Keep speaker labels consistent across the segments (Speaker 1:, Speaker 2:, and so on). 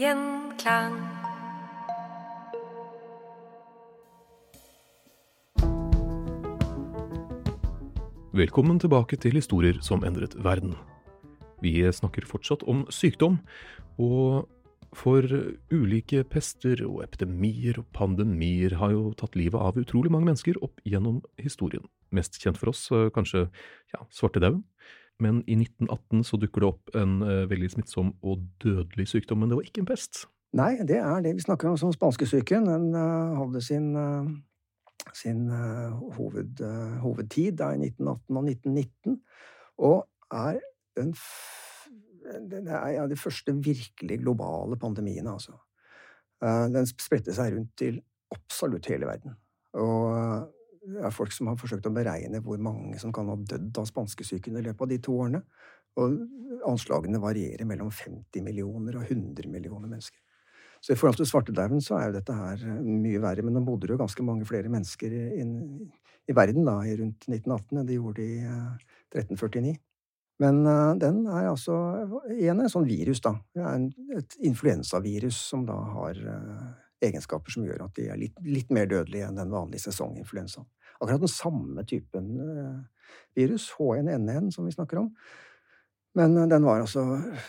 Speaker 1: Gjenklang.
Speaker 2: Velkommen tilbake til historier som endret verden. Vi snakker fortsatt om sykdom, og for ulike pester og epidemier og pandemier har jo tatt livet av utrolig mange mennesker opp gjennom historien. Mest kjent for oss eh, kanskje ja, svartedauden. Men i 1918 så dukker det opp en uh, veldig smittsom og dødelig sykdom, men det var ikke en pest.
Speaker 3: Nei, det er det vi snakker om som spanskesyken. Den uh, hadde sin, uh, sin hoved, hovedtid da i 1918 og 1919, og er den, den er ja, de første virkelig globale pandemiene, altså. Den spredte seg rundt til absolutt hele verden. Og det er folk som har forsøkt å beregne hvor mange som kan ha dødd av spanskesyken i løpet av de to årene. Og anslagene varierer mellom 50 millioner og 100 millioner mennesker. Så i forhold til svartedauden så er jo dette her mye verre. Men nå bodde det jo ganske mange flere mennesker i, i verden da, rundt 1918 enn det gjorde i uh, 1349. Men uh, den er altså igjen en sånn virus, da. Det er et influensavirus som da har egenskaper som gjør at de er litt, litt mer dødelige enn den vanlige sesonginfluensaen. Akkurat den samme typen eh, virus, H1N1, som vi snakker om. Men eh, den var altså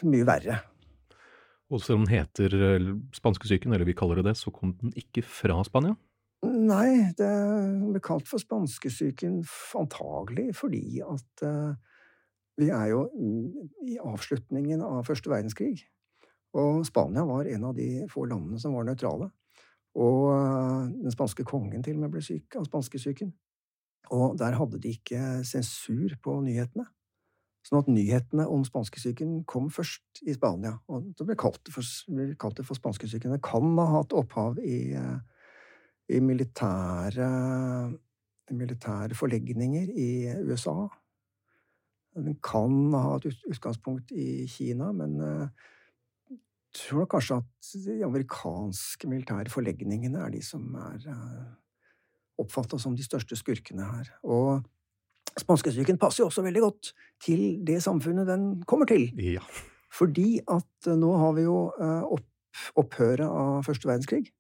Speaker 3: mye verre.
Speaker 2: Og selv om den heter eh, spanskesyken, eller vi kaller det det, så kom den ikke fra Spania?
Speaker 3: Nei, det ble kalt for spanskesyken antagelig fordi at vi er jo i avslutningen av første verdenskrig. Og Spania var en av de få landene som var nøytrale. Og eh, den spanske kongen til og med ble syk av spanskesyken. Og der hadde de ikke sensur på nyhetene. Sånn at nyhetene om spanskesyken kom først i Spania. Og det ble kalt det for, kalt det for spanskesyken. Det kan ha hatt opphav i, eh, i militære, militære forlegninger i USA. Den kan ha hatt utgangspunkt i Kina, men eh, tror kanskje at de amerikanske militære forlegningene er de som er uh, oppfatta som de største skurkene her. Og spanskesyken passer jo også veldig godt til det samfunnet den kommer til.
Speaker 2: Ja.
Speaker 3: Fordi at uh, nå har vi jo opp, opphøret av første verdenskrig.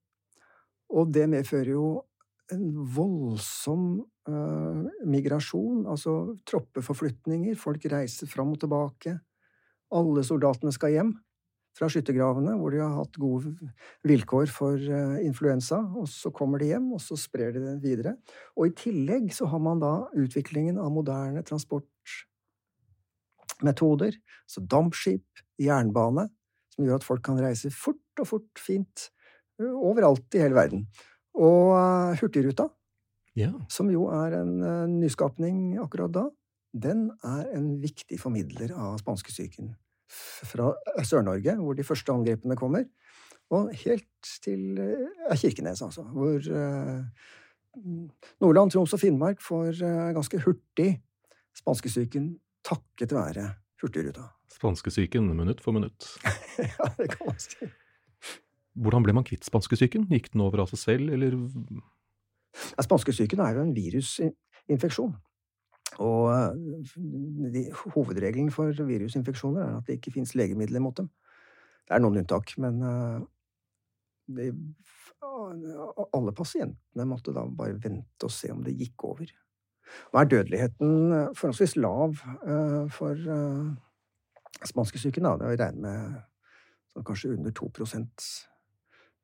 Speaker 3: Og det medfører jo en voldsom uh, migrasjon, altså troppeforflytninger. Folk reiser fram og tilbake. Alle soldatene skal hjem fra skyttergravene, hvor de har hatt gode vilkår for uh, influensa. Og så kommer de hjem, og så sprer de det videre. Og i tillegg så har man da utviklingen av moderne transportmetoder. Så dampskip, jernbane, som gjør at folk kan reise fort og fort, fint, uh, overalt i hele verden. Og uh, Hurtigruta,
Speaker 2: ja.
Speaker 3: som jo er en nyskapning akkurat da, den er en viktig formidler av spanskesyken fra Sør-Norge, hvor de første angrepene kommer, og helt til eh, Kirkenes, altså, hvor eh, Nordland, Troms og Finnmark får eh, ganske hurtig spanskesyken takket være Hurtigruta.
Speaker 2: Spanskesyken minutt for minutt.
Speaker 3: ja, det kan man si.
Speaker 2: Hvordan ble man kvitt spanskesyken? Gikk den over av seg selv, eller
Speaker 3: ja, Spanskesyken er jo en virusinfeksjon. Og eh, de, hovedregelen for virusinfeksjoner er at det ikke fins legemidler mot dem. Det er noen unntak, men uh, de, alle pasientene måtte da bare vente og se om det gikk over. Nå er dødeligheten eh, forholdsvis lav uh, for uh, spanskesyken. Det er regnet med sånn, kanskje under 2%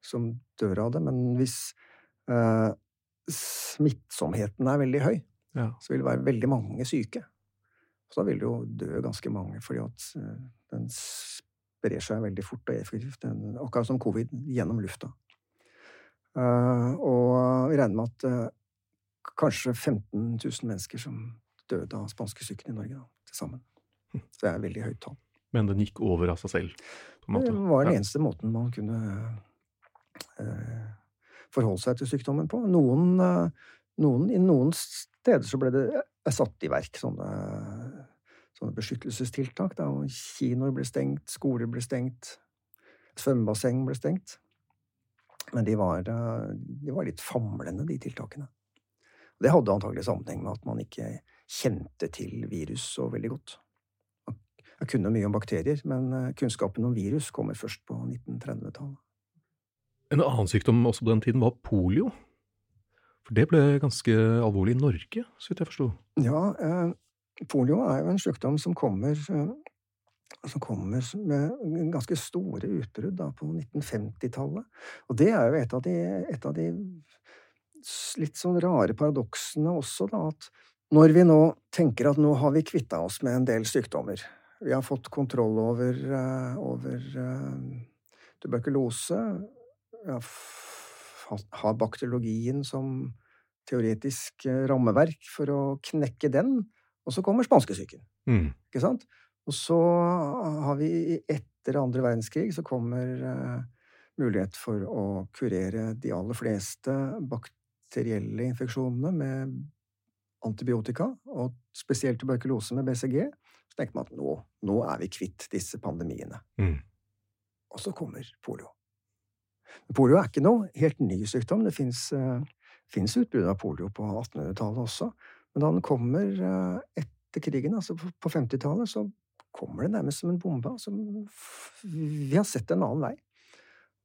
Speaker 3: som dør av det. Men hvis uh, smittsomheten er veldig høy, ja. så vil det være veldig mange syke. Så da vil det jo dø ganske mange, fordi at den sprer seg veldig fort og effektivt, den, akkurat som covid, gjennom lufta. og vi regner med at kanskje 15 000 mennesker som døde av spanskesyken i Norge da, til sammen. Så det er et veldig høyt tall.
Speaker 2: Men den gikk over av seg selv?
Speaker 3: Det var den eneste måten man kunne eh, forholde seg til sykdommen på. Noen, eh, noen, I noen steder så ble det satt i verk sånne, sånne beskyttelsestiltak. Da, kinoer ble stengt, skoler ble stengt, svømmebasseng ble stengt. Men de var, eh, de var litt famlende, de tiltakene. Det hadde antagelig sammenheng med at man ikke kjente til virus så veldig godt. Jeg kunne mye om bakterier, men eh, kunnskapen om virus kommer først på 1930-tallet.
Speaker 2: En annen sykdom også på den tiden var polio. For det ble ganske alvorlig i Norge, så vidt jeg forsto?
Speaker 3: Ja, eh, polio er jo en sykdom som kommer, eh, som kommer med ganske store utbrudd på 1950-tallet. Og det er jo et av de, et av de litt sånn rare paradoksene også, da, at når vi nå tenker at nå har vi kvitta oss med en del sykdommer, vi har fått kontroll over, uh, over uh, tuberkulose, vi har bakteriologien som teoretisk uh, rammeverk for å knekke den, og så kommer spanskesyken. Mm. Ikke sant? Og så har vi etter andre verdenskrig så kommer mulighet for å kurere de aller fleste bakterielle infeksjonene med antibiotika, og spesielt tuberkulose med BCG, så tenker man at nå, nå er vi kvitt disse pandemiene. Mm. Og så kommer polio. Polio er ikke noe helt ny sykdom. Det fins uh, utbrudd av polio på 1800-tallet også. Men da den kommer uh, etter krigen, altså på 50-tallet, så kommer det nærmest som en bombe. Altså, vi har sett en annen vei.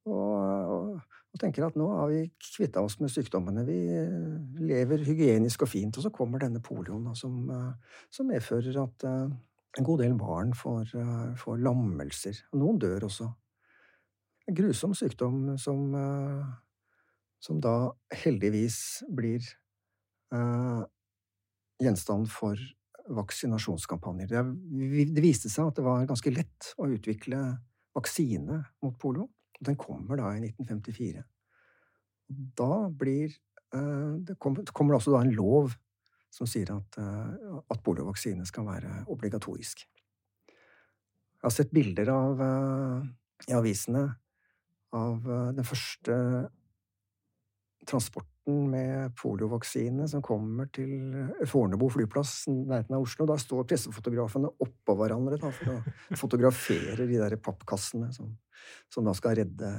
Speaker 3: Og, og, og tenker at nå har vi kvitta oss med sykdommene. Vi eh, lever hygienisk og fint. Og så kommer denne polioen, da, som, eh, som, medfører at en god del barn får, får, lammelser. Og noen dør også. Grusom sykdom som, uh, som da heldigvis blir gjenstand for vaksinasjonskampanjer. Det, det viste seg at det var ganske lett å utvikle vaksine mot polio. Den kommer da i 1954. Da blir eh, Det kommer også da en lov som sier at, eh, at poliovaksine skal være obligatorisk. Jeg har sett bilder av, eh, i avisene av den første transporten med poliovaksine som kommer til Fornebu flyplass, nærheten av Oslo. Da står pressefotografene oppå hverandre da, for å fotografere de der pappkassene som, som da skal redde,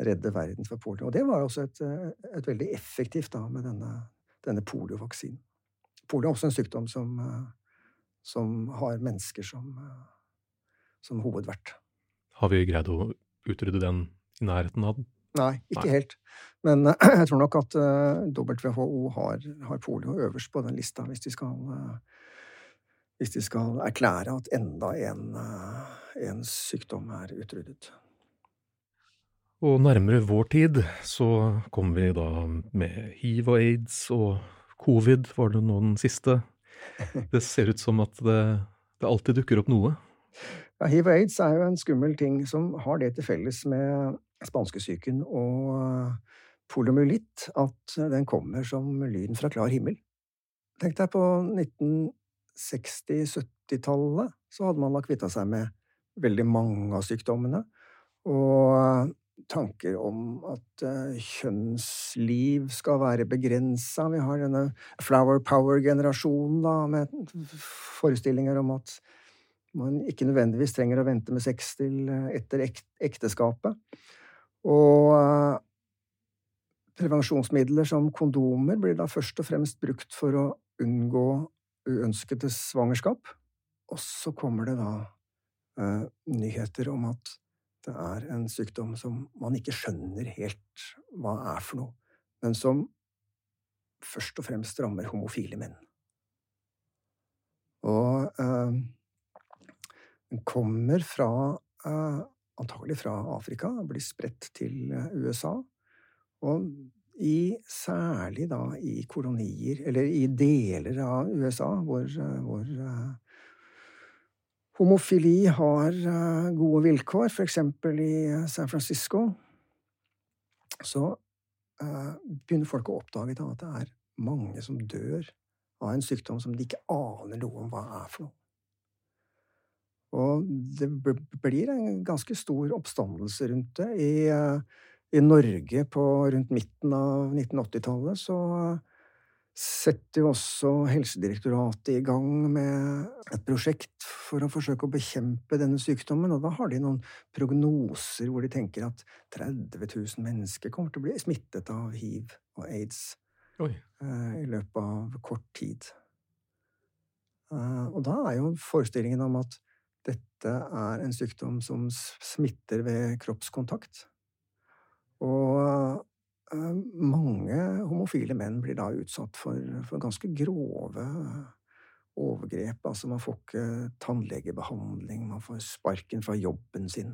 Speaker 3: redde, verden fra polio. Og det var også et, et veldig effektivt da med denne, denne poliovaksinen. Polio er også en sykdom som, som har mennesker som, som hovedvert.
Speaker 2: Har vi greid å utrydde den i nærheten av den?
Speaker 3: Nei, ikke Nei. helt. Men uh, jeg tror nok at uh, eh, WHO har, har, polio øverst på den lista hvis de skal, uh, hvis de skal erklære at enda en, en sykdom er utryddet.
Speaker 2: Og nærmere vår tid så kom vi da med hiv og aids og covid, var det nå den siste. Det ser ut som at det, det alltid dukker opp noe.
Speaker 3: Ja, hiv og aids er jo en skummel ting som har det til felles med spanskesyken og poliomyelitt at den kommer som lyn fra klar himmel. Tenk deg på 1960-70-tallet, så hadde man da kvitta seg med veldig mange av sykdommene. Og tanker om at uh, kjønnsliv skal være begrensa. Vi har denne flower power-generasjonen, da, med forestillinger om at man ikke nødvendigvis trenger å vente med sex til uh, etter ekteskapet. Og uh, prevensjonsmidler som kondomer blir da først og fremst brukt for å unngå uønskede svangerskap. Og så kommer det da nyheter om at det er en sykdom som man ikke skjønner helt hva er for noe, men som først og fremst rammer homofile menn. Og den kommer fra øh, antagelig fra Afrika, blir spredt til eh, USA, og i, særlig da i kolonier, eller i deler av USA hvor, hvor Homofili har uh, gode vilkår, eksempel i eh, San Francisco. Så uh, begynner folk å oppdage da, at det er mange som dør av en sykdom som de ikke aner noe om hva er for noe. Og det blir en ganske stor oppstandelse rundt det. I, uh, i Norge på rundt midten av 1980-tallet så setter jo også Helsedirektoratet i gang med et prosjekt for å forsøke å bekjempe denne sykdommen, og da har de noen prognoser hvor de tenker at 30 000 mennesker kommer til å bli smittet av hiv og aids Oi. Eh, i løpet av kort tid. Eh, og da er jo forestillingen om at dette er en sykdom som smitter ved kroppskontakt. Og Eh, mange homofile menn blir da utsatt for, for ganske grove overgrep. Altså, man får ikke tannlegebehandling, man får sparken fra jobben sin.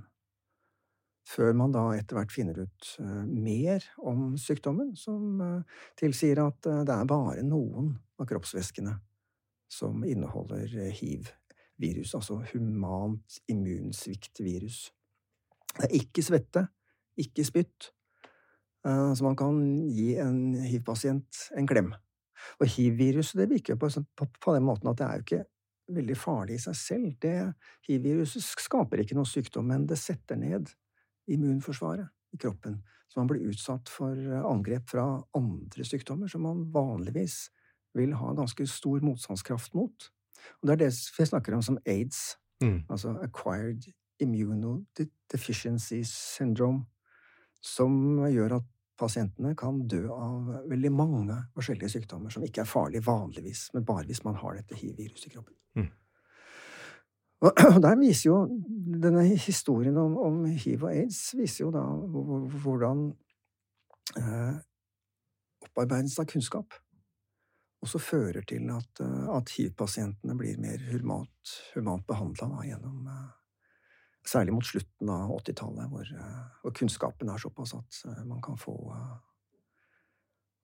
Speaker 3: Før man da etter hvert finner ut uh, mer om sykdommen, som tilsier at det er bare noen av kroppsvæskene som inneholder hiv-virus, altså humant immunsviktvirus. Det er ikke svette, ikke spytt, Eh, så man kan gi en hiv-pasient en klem. Og hiv-viruset det virker på, på, på, den måten at det er jo ikke veldig farlig i seg selv. Hiv-viruset skaper ikke noe sykdom, men det setter ned immunforsvaret i kroppen. Så man blir utsatt for eh, angrep fra andre sykdommer som man vanligvis vil ha ganske stor motstandskraft mot. Og det er det vi snakker om som aids, mm. altså acquired immunodeficiency syndrome, som gjør at pasientene kan dø av veldig mange forskjellige sykdommer som ikke er farlige vanligvis, men bare hvis man har dette hiv-viruset i kroppen. Mm. Og der viser jo denne historien om, om, hiv og aids viser jo da hvordan eh, opparbeidelse av kunnskap også fører til at, eh, at hiv-pasientene blir mer humant, humant behandla gjennom eh, Særlig mot slutten av 80-tallet, hvor, eh, hvor, kunnskapen er såpass at man kan få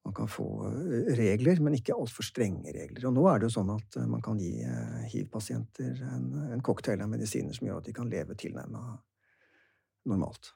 Speaker 3: man kan få regler, men ikke altfor strenge regler. Og nå er det jo sånn at man kan gi hiv-pasienter en, en cocktail av medisiner som gjør at de kan leve tilnærma normalt.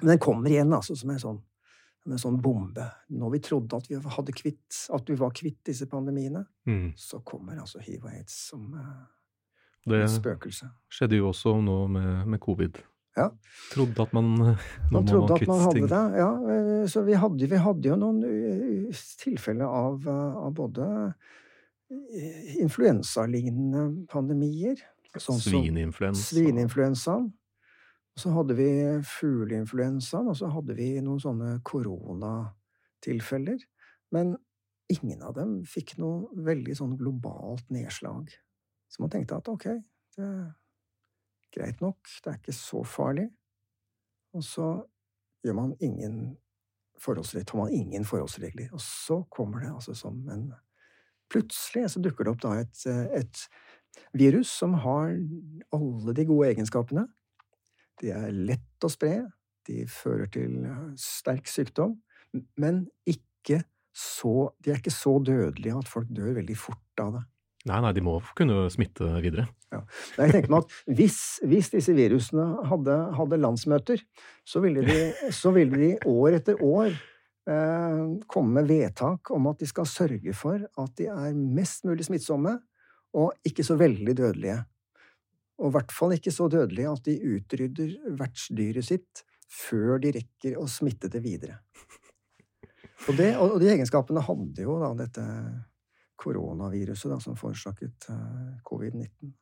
Speaker 3: Men den kommer igjen altså som en sånn, en sånn bombe. Når vi trodde at vi, kvitt, at vi var kvitt disse pandemiene,
Speaker 2: Mm.
Speaker 3: så kommer altså hiv og aids som uh,
Speaker 2: Det
Speaker 3: spøkelse.
Speaker 2: Det skjedde jo også nå med, med covid.
Speaker 3: Ja.
Speaker 2: Trodde at man
Speaker 3: Man trodde at man hadde
Speaker 2: ting.
Speaker 3: det. Ja, eh, så vi hadde, vi hadde jo noen eh, tilfeller av, av både influensalignende pandemier sånn
Speaker 2: Svineinfluensa.
Speaker 3: Svineinfluensaen. Så hadde vi fugleinfluensaen, og så hadde vi noen sånne koronatilfeller. Men ingen av dem fikk noe veldig sånn globalt nedslag. Så man tenkte at ok, det er greit nok, det er ikke så farlig. Og så gjør man ingen forholdsregler, tar man ingen forholdsregler. Og så kommer det altså som en Plutselig så dukker det opp da et, et virus som har alle de gode egenskapene. De er lett å spre, de fører til eh, sterk sykdom, men ikke så, de er ikke så dødelige at folk dør veldig fort av det.
Speaker 2: Nei, nei, de må kunne smitte videre.
Speaker 3: Jeg tenker meg at hvis, hvis disse virusene hadde, hadde landsmøter, så ville, de, så ville de år etter år eh, komme med vedtak om at de skal sørge for at de er mest mulig smittsomme og ikke så veldig dødelige. Og i hvert fall ikke så dødelige at de utrydder vertsdyret sitt før de rekker å smitte det videre. Og, det, og de egenskapene hadde jo da dette koronaviruset da, som forårsaket eh, covid-19.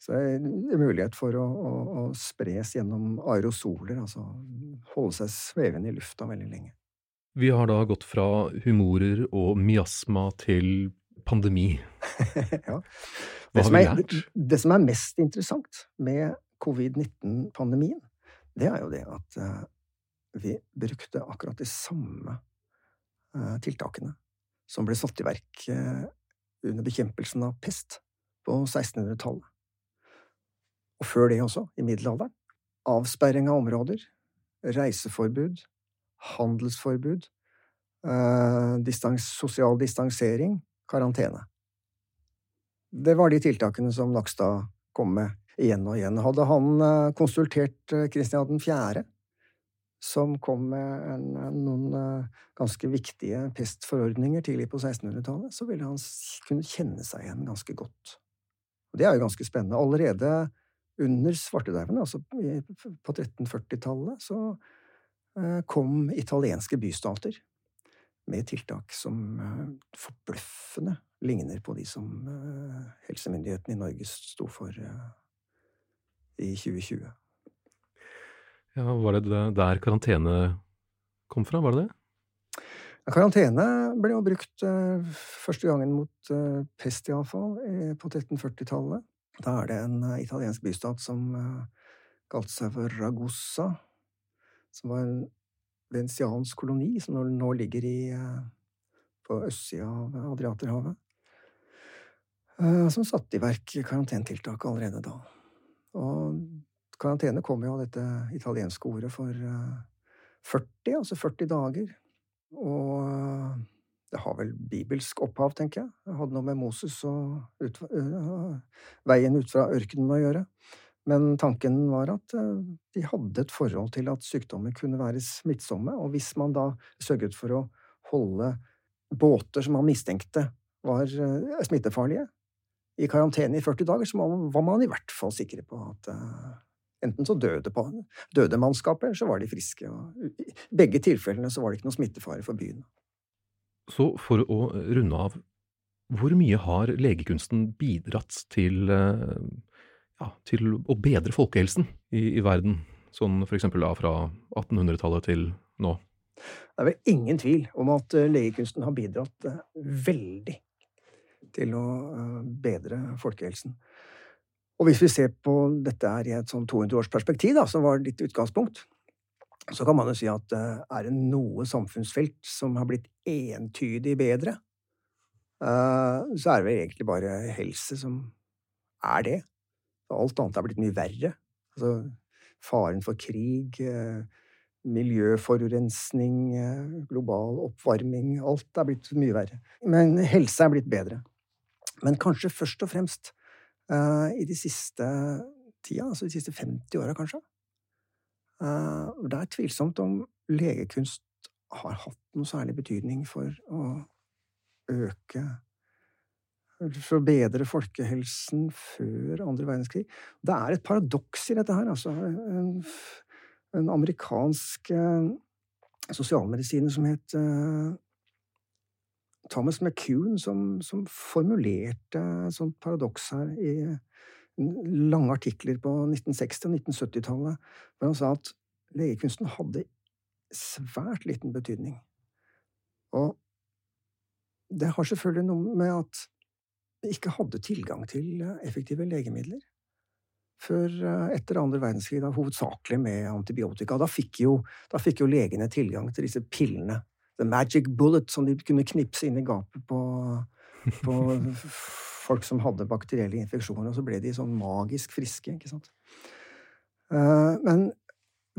Speaker 3: Så det er mulighet for å, å, å spres gjennom aerosoler, altså holde seg svevende i lufta veldig lenge.
Speaker 2: Vi har da gått fra humorer og miasma til pandemi.
Speaker 3: ja.
Speaker 2: Hva
Speaker 3: Det
Speaker 2: har vi lært?
Speaker 3: det som er mest interessant med covid-19-pandemien, det er jo det at uh, vi brukte akkurat de samme uh, tiltakene som ble satt i verk uh, under bekjempelsen av pest på 1600-tallet. Og før det også, i middelalderen. Avsperring av områder, reiseforbud, handelsforbud, eh, distans, sosial distansering, karantene. Det var de tiltakene som Nakstad kom med igjen og igjen. Hadde han eh, konsultert eh, Kristian 4., som kom med en, noen eh, ganske viktige pestforordninger tidlig på 1600-tallet, så ville han kunne kjenne seg igjen ganske godt. Og det er jo ganske spennende. Allerede under svartedauden, altså på 1340-tallet, så eh, kom italienske bystater med tiltak som eh, forbløffende ligner på de som eh, helsemyndighetene i Norge sto for eh, i 2020.
Speaker 2: Ja, var det der karantene kom fra, var det det?
Speaker 3: Karantene ble jo brukt første gangen mot pest, iallfall, på 1340-tallet. Da er det en italiensk bystat som kalte seg for Ragusa, som var en venetiansk koloni som nå, ligger i, eh, på østsida av Adriaterhavet. Eh, som satte i verk karantenetiltak allerede da. Og karantene kom jo av dette italienske ordet for eh, 40, altså 40 dager. Og eh, det har vel bibelsk opphav, tenker jeg. Det hadde noe med Moses og ut, uh, veien ut fra ørkenen å gjøre. Men tanken var at øh, de hadde et forhold til at sykdommer kunne være smittsomme, og hvis man da sørget for å holde båter som man mistenkte var øh, smittefarlige, i karantene i 40 dager, så var man i hvert fall sikre på at øh, enten så døde, døde mannskapet, eller så var de friske. I begge tilfellene så var det ikke noe smittefare for byen.
Speaker 2: Så for å runde av, hvor mye har legekunsten bidratt til, eh, ja, til å bedre folkehelsen i, i verden? Sånn for eksempel da fra 1800-tallet til nå.
Speaker 3: Det er vel ingen tvil om at eh, legekunsten har bidratt eh, veldig til å eh, bedre folkehelsen. Og hvis vi ser på dette her i et sånn 200-årsperspektiv, som var ditt utgangspunkt, så kan man jo si at er det noe samfunnsfelt som har blitt entydig bedre så er det vel egentlig bare helse som er det. Alt annet er blitt mye verre. Altså, faren for krig, uh, miljøforurensning, uh, global oppvarming Alt er blitt mye verre. Men helse er blitt bedre. Men kanskje først og fremst i de siste tida, altså de siste 50 åra, kanskje. det er tvilsomt om legekunst har hatt noe særlig betydning for å øke For å bedre folkehelsen før andre verdenskrig. Det er et paradoks i dette her, altså. En, en amerikansk eh, sosialmedisiner som het eh, Thomas McCune, som, som formulerte et sånt paradoks her i lange artikler på 1960- og 1970-tallet, hvor han sa at legekunsten hadde svært liten betydning. Og det har selvfølgelig noe med at ikke hadde tilgang til eh, effektive legemidler før eh, etter andre verdenskrig, da hovedsakelig med antibiotika. Da fikk, jo, da fikk jo legene tilgang til disse pillene, the magic bullet, som de kunne knipse inn i gapet på, på folk som hadde bakterielle infeksjoner, og så ble de sånn magisk friske, ikke sant. Eh, men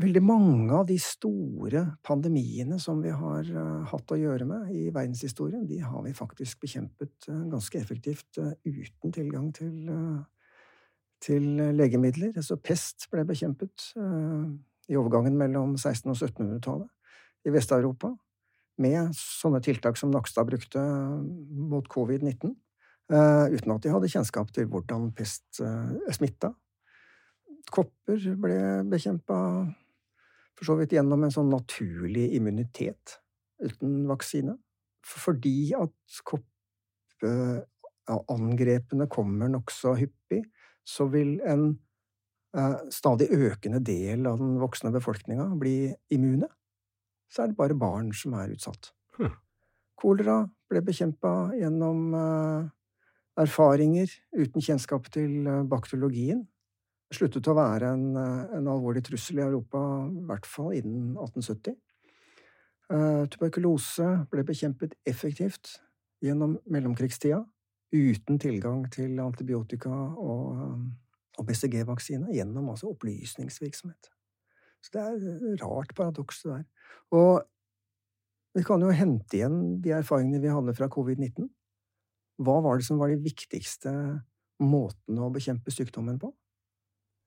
Speaker 3: veldig mange av de store pandemiene som vi har uh, hatt å gjøre med i verdenshistorien, de har vi faktisk bekjempet uh, ganske effektivt uh, uten tilgang til, til legemidler. Altså pest ble bekjempet i overgangen mellom 1600- og 1700-tallet i Vest-Europa med sånne tiltak som Nakstad brukte mot covid-19, uten at de hadde kjennskap til hvordan pest smitta. Kopper ble bekjempa for så vidt gjennom en sånn naturlig immunitet uten vaksine. Fordi at koppeangrepene kommer nokså hyppig, så vil en eh, stadig økende del av den voksne befolkninga bli immune. Så er det bare barn som er utsatt. Hm. Kolera ble bekjempa gjennom eh, erfaringer uten kjennskap til eh, bakteriologien sluttet å være en, eh, en, alvorlig trussel i Europa, i hvert fall innen 1870. Uh, eh, tuberkulose ble bekjempet effektivt gjennom mellomkrigstida, uten tilgang til antibiotika og, eh, og BCG-vaksine, gjennom altså opplysningsvirksomhet. Så det er et rart paradoks, det der. Og vi kan jo hente igjen de erfaringene vi hadde fra covid-19. Hva var det som var de viktigste måtene å bekjempe sykdommen på?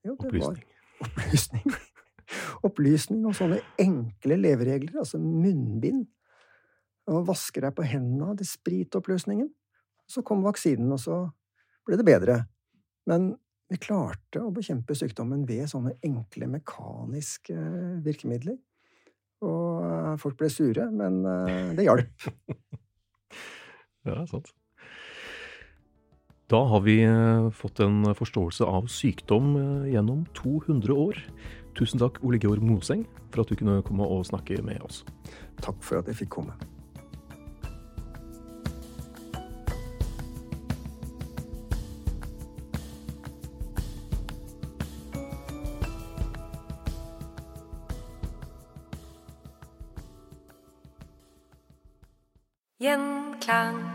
Speaker 2: Jo, opplysning.
Speaker 3: opplysning. opplysning og sånne enkle leveregler, altså munnbind. Og vasker deg på hendene, det spritoppløsningen. Så kom vaksinen, og så ble det bedre. Men vi klarte å bekjempe sykdommen ved sånne enkle mekaniske virkemidler. Og eh, folk ble sure, men eh, det hjalp.
Speaker 2: ja, sant. Da har vi eh, fått en forståelse av sykdom eh, gjennom 200 år. Tusen takk, Ole Georg Moseng, for at du kunne komme og snakke med oss.
Speaker 3: Takk for at jeg fikk komme.
Speaker 4: Gjenklang.